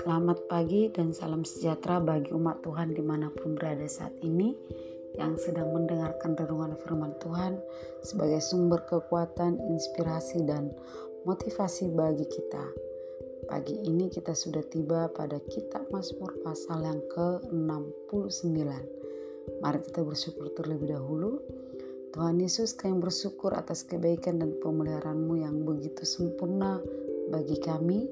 Selamat pagi dan salam sejahtera bagi umat Tuhan di mana pun berada saat ini yang sedang mendengarkan renungan firman Tuhan sebagai sumber kekuatan, inspirasi, dan motivasi bagi kita. Pagi ini kita sudah tiba pada kitab Mazmur pasal yang ke-69. Mari kita bersyukur terlebih dahulu. Tuhan Yesus kami bersyukur atas kebaikan dan pemeliharaanmu yang begitu sempurna bagi kami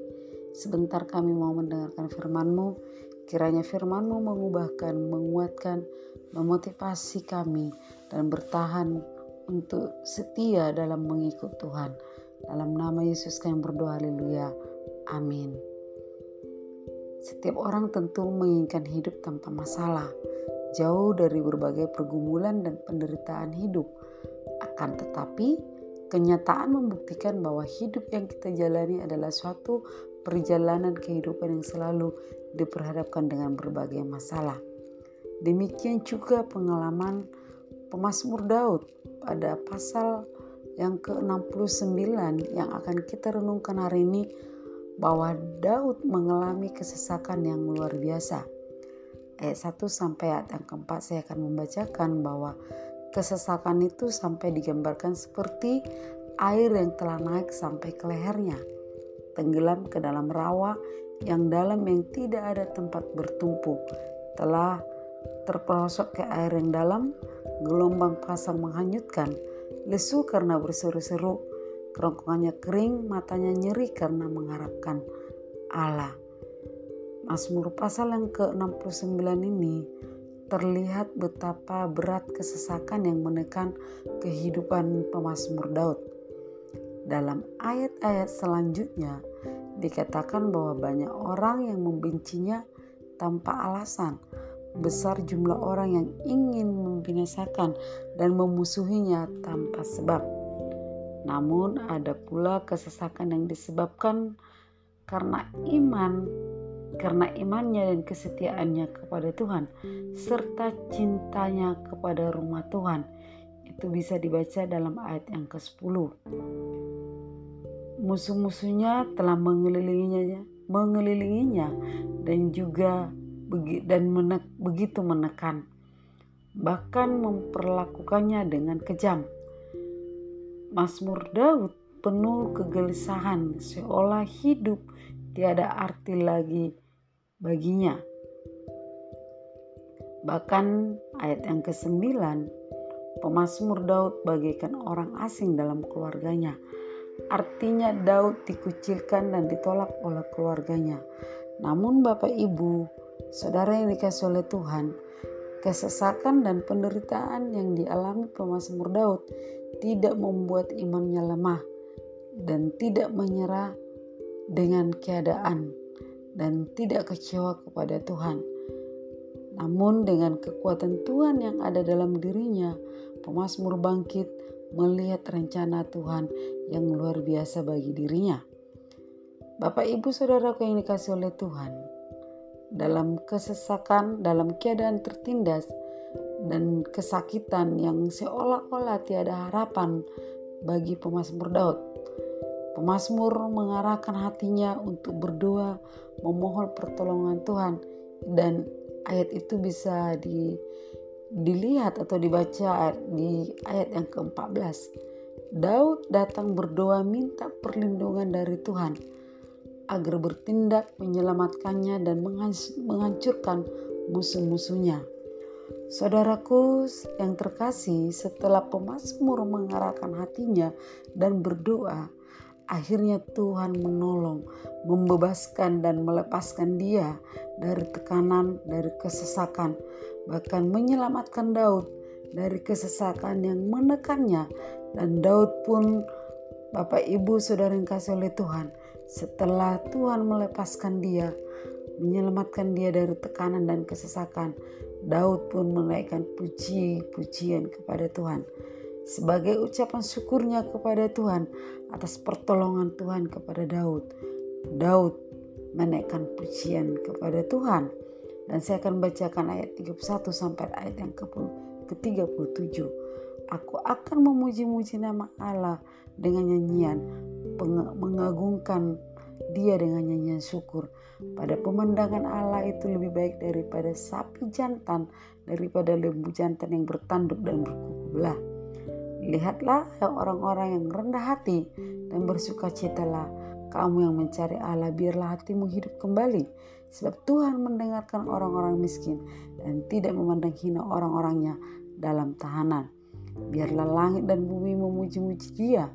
Sebentar kami mau mendengarkan firman-Mu. Kiranya firman-Mu mengubahkan, menguatkan, memotivasi kami dan bertahan untuk setia dalam mengikut Tuhan. Dalam nama Yesus kami berdoa, haleluya. Amin. Setiap orang tentu menginginkan hidup tanpa masalah, jauh dari berbagai pergumulan dan penderitaan hidup. Akan tetapi, kenyataan membuktikan bahwa hidup yang kita jalani adalah suatu perjalanan kehidupan yang selalu diperhadapkan dengan berbagai masalah. Demikian juga pengalaman pemazmur Daud pada pasal yang ke-69 yang akan kita renungkan hari ini bahwa Daud mengalami kesesakan yang luar biasa. Ayat 1 sampai ayat yang keempat saya akan membacakan bahwa kesesakan itu sampai digambarkan seperti air yang telah naik sampai ke lehernya tenggelam ke dalam rawa yang dalam yang tidak ada tempat bertumpu. Telah terperosok ke air yang dalam, gelombang pasang menghanyutkan, lesu karena berseru-seru, kerongkongannya kering, matanya nyeri karena mengharapkan Allah. Mazmur pasal yang ke-69 ini terlihat betapa berat kesesakan yang menekan kehidupan pemazmur Daud. Dalam ayat-ayat selanjutnya dikatakan bahwa banyak orang yang membencinya tanpa alasan. Besar jumlah orang yang ingin membinasakan dan memusuhinya tanpa sebab. Namun ada pula kesesakan yang disebabkan karena iman karena imannya dan kesetiaannya kepada Tuhan serta cintanya kepada rumah Tuhan. Itu bisa dibaca dalam ayat yang ke-10 musuh-musuhnya telah mengelilinginya, mengelilinginya dan juga dan menek, begitu menekan, bahkan memperlakukannya dengan kejam. Mazmur Daud penuh kegelisahan, seolah hidup tiada arti lagi baginya. Bahkan ayat yang ke-9, pemazmur Daud bagaikan orang asing dalam keluarganya Artinya Daud dikucilkan dan ditolak oleh keluarganya. Namun Bapak Ibu, saudara yang dikasih oleh Tuhan, kesesakan dan penderitaan yang dialami pemazmur Daud tidak membuat imannya lemah dan tidak menyerah dengan keadaan dan tidak kecewa kepada Tuhan. Namun dengan kekuatan Tuhan yang ada dalam dirinya, pemazmur bangkit melihat rencana Tuhan yang luar biasa bagi dirinya. Bapak, ibu, saudara yang dikasih oleh Tuhan, dalam kesesakan, dalam keadaan tertindas, dan kesakitan yang seolah-olah tiada harapan bagi pemazmur Daud. Pemazmur mengarahkan hatinya untuk berdoa, memohon pertolongan Tuhan, dan ayat itu bisa di, dilihat atau dibaca di ayat yang ke-14 Daud datang berdoa minta perlindungan dari Tuhan agar bertindak menyelamatkannya dan menghancurkan musuh-musuhnya. Saudaraku yang terkasih, setelah pemazmur mengarahkan hatinya dan berdoa, akhirnya Tuhan menolong, membebaskan dan melepaskan dia dari tekanan, dari kesesakan, bahkan menyelamatkan Daud dari kesesakan yang menekannya. Dan Daud pun Bapak Ibu Saudara yang kasih oleh Tuhan setelah Tuhan melepaskan dia menyelamatkan dia dari tekanan dan kesesakan Daud pun menaikkan puji-pujian kepada Tuhan sebagai ucapan syukurnya kepada Tuhan atas pertolongan Tuhan kepada Daud Daud menaikkan pujian kepada Tuhan dan saya akan bacakan ayat 31 sampai ayat yang ke-37 Aku akan memuji-muji nama Allah dengan nyanyian, mengagungkan dia dengan nyanyian syukur. Pada pemandangan Allah itu lebih baik daripada sapi jantan, daripada lembu jantan yang bertanduk dan berkuku belah. Lihatlah orang-orang yang rendah hati dan bersuka citalah. Kamu yang mencari Allah, biarlah hatimu hidup kembali. Sebab Tuhan mendengarkan orang-orang miskin dan tidak memandang hina orang-orangnya dalam tahanan. Biarlah langit dan bumi memuji-muji dia,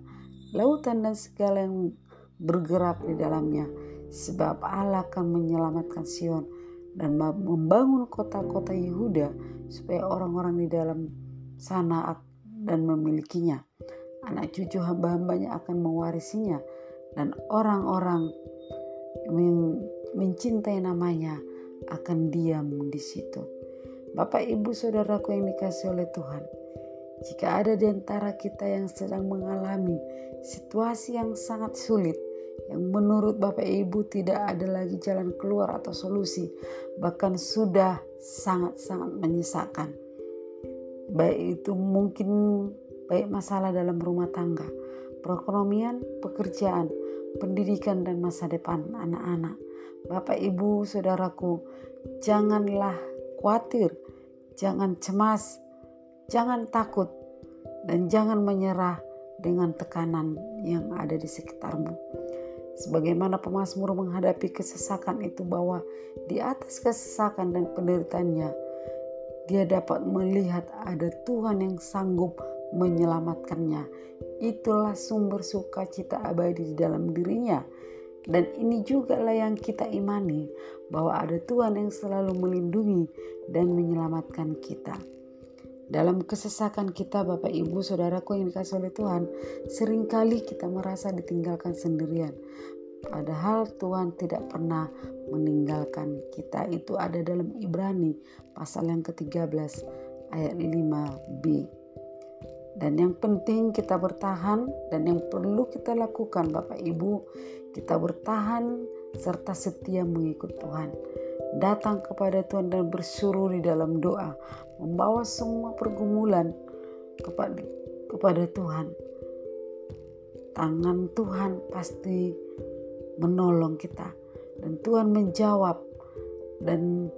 lautan dan segala yang bergerak di dalamnya. Sebab Allah akan menyelamatkan Sion dan membangun kota-kota Yehuda supaya orang-orang di dalam sana dan memilikinya. Anak cucu hamba-hambanya akan mewarisinya dan orang-orang mencintai namanya akan diam di situ. Bapak, ibu, saudaraku yang dikasih oleh Tuhan, jika ada di antara kita yang sedang mengalami situasi yang sangat sulit, yang menurut Bapak Ibu tidak ada lagi jalan keluar atau solusi, bahkan sudah sangat-sangat menyesakan. Baik itu mungkin baik masalah dalam rumah tangga, perekonomian, pekerjaan, pendidikan dan masa depan anak-anak. Bapak Ibu, saudaraku, janganlah khawatir, jangan cemas, jangan takut, dan jangan menyerah dengan tekanan yang ada di sekitarmu Sebagaimana pemazmur menghadapi kesesakan itu bahwa di atas kesesakan dan penderitaannya, dia dapat melihat ada Tuhan yang sanggup menyelamatkannya. Itulah sumber sukacita abadi di dalam dirinya. Dan ini juga lah yang kita imani bahwa ada Tuhan yang selalu melindungi dan menyelamatkan kita. Dalam kesesakan kita Bapak Ibu Saudaraku yang dikasih oleh Tuhan Seringkali kita merasa ditinggalkan sendirian Padahal Tuhan tidak pernah meninggalkan kita. Itu ada dalam Ibrani pasal yang ke-13 ayat 5b dan yang penting kita bertahan dan yang perlu kita lakukan Bapak Ibu kita bertahan serta setia mengikut Tuhan. Datang kepada Tuhan dan bersuruh di dalam doa, membawa semua pergumulan kepada kepada Tuhan. Tangan Tuhan pasti menolong kita dan Tuhan menjawab dan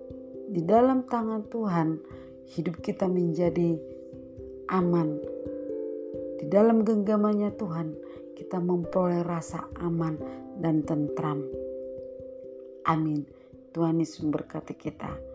di dalam tangan Tuhan hidup kita menjadi aman. Di dalam genggamannya Tuhan kita memperoleh rasa aman dan tentram. Amin. Tuhan Yesus memberkati kita.